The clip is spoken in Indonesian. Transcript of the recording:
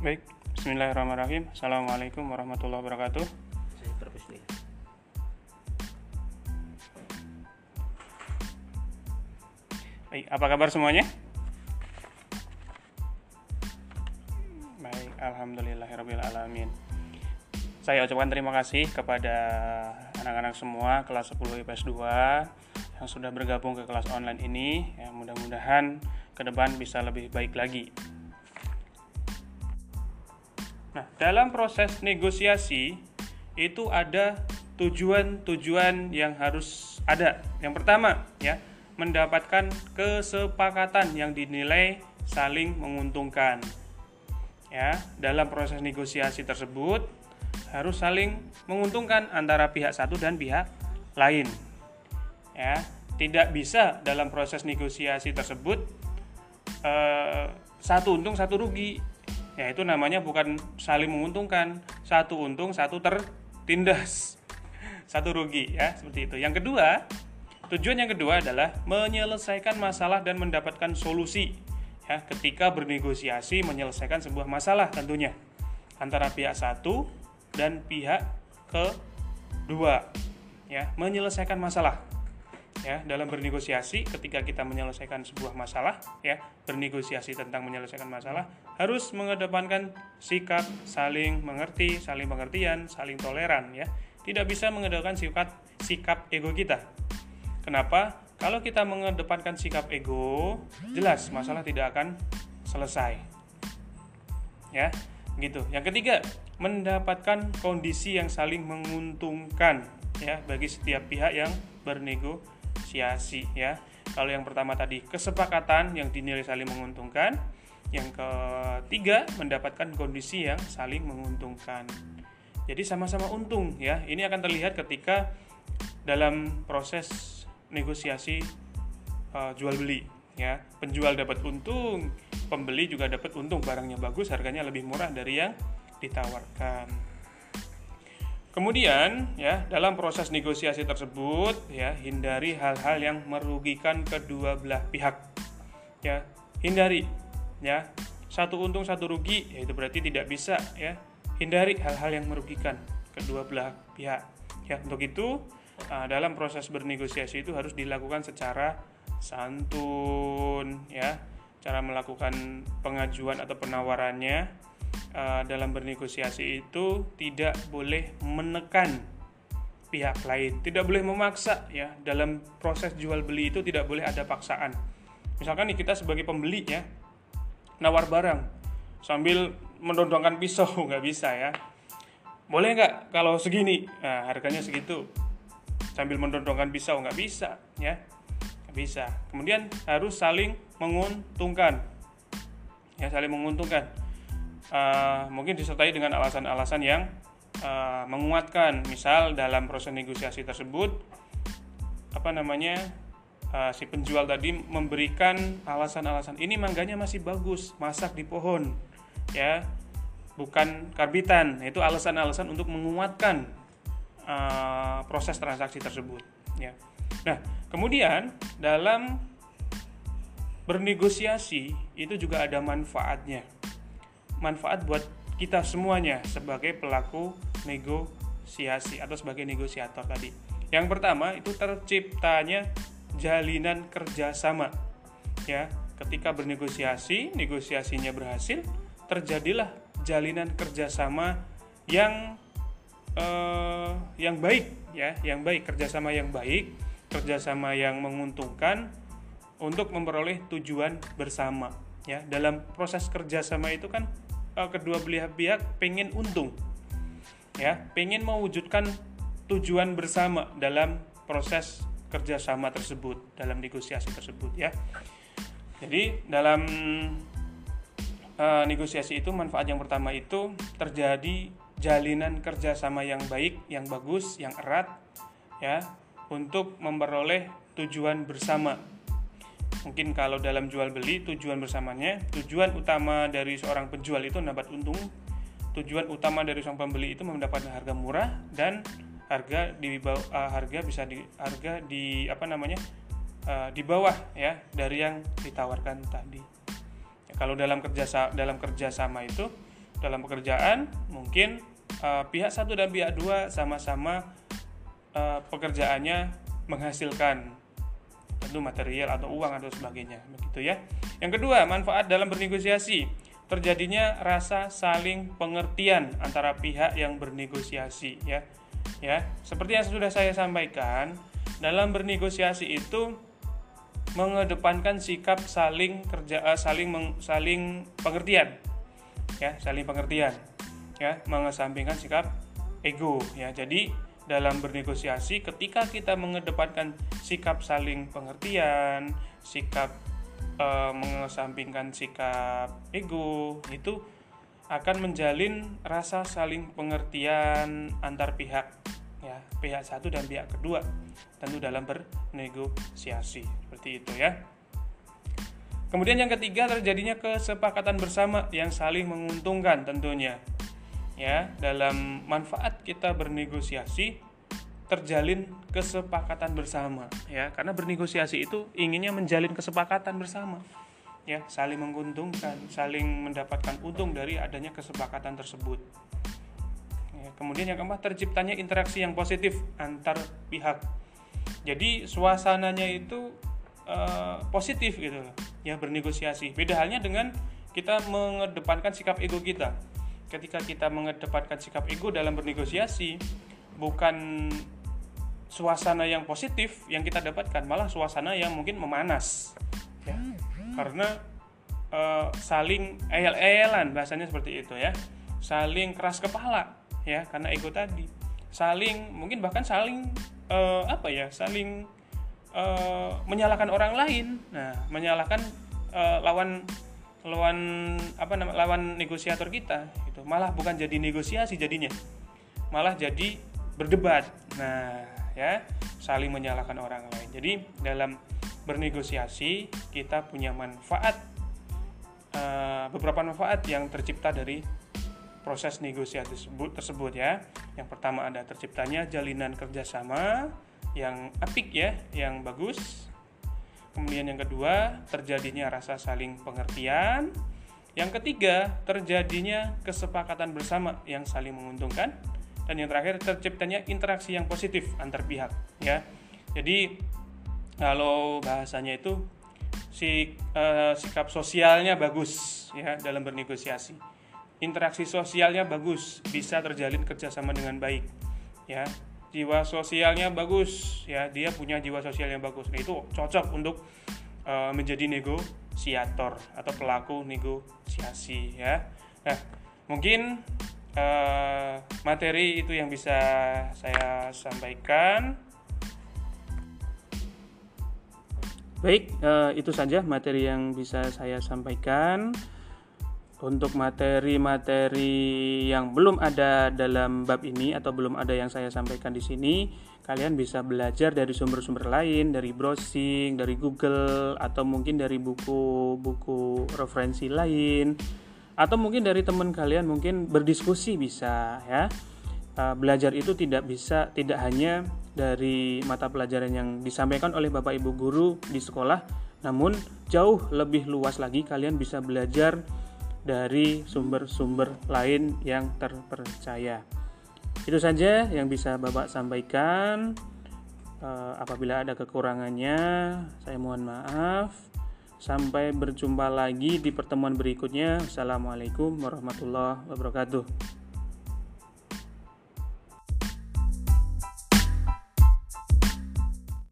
Baik, Bismillahirrahmanirrahim. Assalamualaikum warahmatullahi wabarakatuh. Saya perpus dulu. Baik, apa kabar semuanya? Baik, alhamdulillahirabbil Saya ucapkan terima kasih kepada anak-anak semua kelas 10 IPS 2 yang sudah bergabung ke kelas online ini. Ya, mudah-mudahan ke depan bisa lebih baik lagi. Nah, dalam proses negosiasi itu ada tujuan-tujuan yang harus ada. Yang pertama, ya, mendapatkan kesepakatan yang dinilai saling menguntungkan. Ya, dalam proses negosiasi tersebut harus saling menguntungkan antara pihak satu dan pihak lain. Ya, tidak bisa dalam proses negosiasi tersebut eh, satu untung satu rugi. Ya, itu namanya bukan saling menguntungkan, satu untung satu tertindas. Satu rugi ya, seperti itu. Yang kedua, Tujuan yang kedua adalah menyelesaikan masalah dan mendapatkan solusi ya ketika bernegosiasi menyelesaikan sebuah masalah tentunya antara pihak satu dan pihak kedua ya menyelesaikan masalah ya dalam bernegosiasi ketika kita menyelesaikan sebuah masalah ya bernegosiasi tentang menyelesaikan masalah harus mengedepankan sikap saling mengerti saling pengertian saling toleran ya tidak bisa mengedepankan sikap sikap ego kita Kenapa? Kalau kita mengedepankan sikap ego, jelas masalah tidak akan selesai. Ya, gitu. Yang ketiga, mendapatkan kondisi yang saling menguntungkan ya bagi setiap pihak yang bernegosiasi ya. Kalau yang pertama tadi kesepakatan yang dinilai saling menguntungkan, yang ketiga mendapatkan kondisi yang saling menguntungkan. Jadi sama-sama untung ya. Ini akan terlihat ketika dalam proses negosiasi uh, jual beli ya penjual dapat untung pembeli juga dapat untung barangnya bagus harganya lebih murah dari yang ditawarkan kemudian ya dalam proses negosiasi tersebut ya hindari hal-hal yang merugikan kedua belah pihak. Ya hindari ya. Satu untung satu rugi ya itu berarti tidak bisa ya. Hindari hal-hal yang merugikan kedua belah pihak. Ya untuk itu uh, dalam proses bernegosiasi itu harus dilakukan secara santun ya. Cara melakukan pengajuan atau penawarannya uh, dalam bernegosiasi itu tidak boleh menekan pihak lain. Tidak boleh memaksa ya. Dalam proses jual beli itu tidak boleh ada paksaan. Misalkan nih kita sebagai pembeli ya nawar barang sambil mendondongkan pisau nggak bisa ya. Boleh nggak kalau segini? Nah, harganya segitu. Sambil mendondongkan pisau nggak bisa ya. Nggak bisa. Kemudian harus saling menguntungkan. Ya saling menguntungkan uh, mungkin disertai dengan alasan-alasan yang uh, menguatkan. Misal dalam proses negosiasi tersebut apa namanya uh, si penjual tadi memberikan alasan-alasan ini mangganya masih bagus masak di pohon ya. Bukan karbitan. Itu alasan-alasan untuk menguatkan uh, proses transaksi tersebut ya. Nah kemudian dalam bernegosiasi itu juga ada manfaatnya manfaat buat kita semuanya sebagai pelaku negosiasi atau sebagai negosiator tadi yang pertama itu terciptanya jalinan kerjasama ya ketika bernegosiasi negosiasinya berhasil terjadilah jalinan kerjasama yang uh, yang baik ya, yang baik kerjasama yang baik, kerjasama yang menguntungkan untuk memperoleh tujuan bersama ya. Dalam proses kerjasama itu kan kedua belah pihak pengen untung ya, pengen mewujudkan tujuan bersama dalam proses kerjasama tersebut, dalam negosiasi tersebut ya. Jadi dalam uh, negosiasi itu manfaat yang pertama itu terjadi jalinan kerjasama yang baik, yang bagus, yang erat, ya, untuk memperoleh tujuan bersama. Mungkin kalau dalam jual beli tujuan bersamanya, tujuan utama dari seorang penjual itu mendapat untung, tujuan utama dari seorang pembeli itu mendapatkan harga murah dan harga di bawah, uh, harga bisa di harga di apa namanya uh, di bawah ya dari yang ditawarkan tadi. Ya, kalau dalam kerja dalam kerjasama itu dalam pekerjaan mungkin uh, pihak satu dan pihak dua sama-sama uh, pekerjaannya menghasilkan tentu material atau uang atau sebagainya. Begitu ya. Yang kedua manfaat dalam bernegosiasi. Terjadinya rasa saling pengertian antara pihak yang bernegosiasi ya. Ya seperti yang sudah saya sampaikan dalam bernegosiasi itu mengedepankan sikap saling kerja uh, saling meng, saling pengertian ya saling pengertian ya mengesampingkan sikap ego ya. Jadi dalam bernegosiasi ketika kita mengedepankan sikap saling pengertian sikap uh, mengesampingkan sikap ego itu akan menjalin rasa saling pengertian antar pihak ya pihak satu dan pihak kedua tentu dalam bernegosiasi seperti itu ya. Kemudian yang ketiga terjadinya kesepakatan bersama yang saling menguntungkan tentunya ya dalam manfaat kita bernegosiasi terjalin kesepakatan bersama ya karena bernegosiasi itu inginnya menjalin kesepakatan bersama ya saling menguntungkan saling mendapatkan untung dari adanya kesepakatan tersebut Kemudian yang keempat terciptanya interaksi yang positif antar pihak. Jadi suasananya itu uh, positif gitu ya bernegosiasi. Beda halnya dengan kita mengedepankan sikap ego kita. Ketika kita mengedepankan sikap ego dalam bernegosiasi, bukan suasana yang positif yang kita dapatkan, malah suasana yang mungkin memanas. Ya. Karena uh, saling eyel-eyelan bahasanya seperti itu ya. Saling keras kepala ya karena ego tadi saling mungkin bahkan saling uh, apa ya saling uh, menyalahkan orang lain nah menyalahkan lawan lawan apa namanya lawan negosiator kita itu malah bukan jadi negosiasi jadinya malah jadi berdebat nah ya saling menyalahkan orang lain jadi dalam bernegosiasi kita punya manfaat uh, beberapa manfaat yang tercipta dari proses negosiasi tersebut, tersebut ya. Yang pertama ada terciptanya jalinan kerjasama yang apik ya, yang bagus. Kemudian yang kedua terjadinya rasa saling pengertian. Yang ketiga terjadinya kesepakatan bersama yang saling menguntungkan. Dan yang terakhir terciptanya interaksi yang positif antar pihak ya. Jadi kalau bahasanya itu si uh, sikap sosialnya bagus ya dalam bernegosiasi interaksi sosialnya bagus, bisa terjalin kerjasama dengan baik, ya. Jiwa sosialnya bagus, ya. Dia punya jiwa sosial yang bagus. Nah, itu cocok untuk uh, menjadi negosiator atau pelaku negosiasi, ya. Nah, mungkin uh, materi itu yang bisa saya sampaikan. Baik, uh, itu saja materi yang bisa saya sampaikan untuk materi-materi yang belum ada dalam bab ini atau belum ada yang saya sampaikan di sini, kalian bisa belajar dari sumber-sumber lain, dari browsing, dari Google, atau mungkin dari buku-buku referensi lain, atau mungkin dari teman kalian mungkin berdiskusi bisa ya. Eh, belajar itu tidak bisa tidak hanya dari mata pelajaran yang disampaikan oleh Bapak Ibu guru di sekolah, namun jauh lebih luas lagi kalian bisa belajar dari sumber-sumber lain yang terpercaya. Itu saja yang bisa Bapak sampaikan. Uh, apabila ada kekurangannya, saya mohon maaf. Sampai berjumpa lagi di pertemuan berikutnya. Assalamualaikum warahmatullahi wabarakatuh.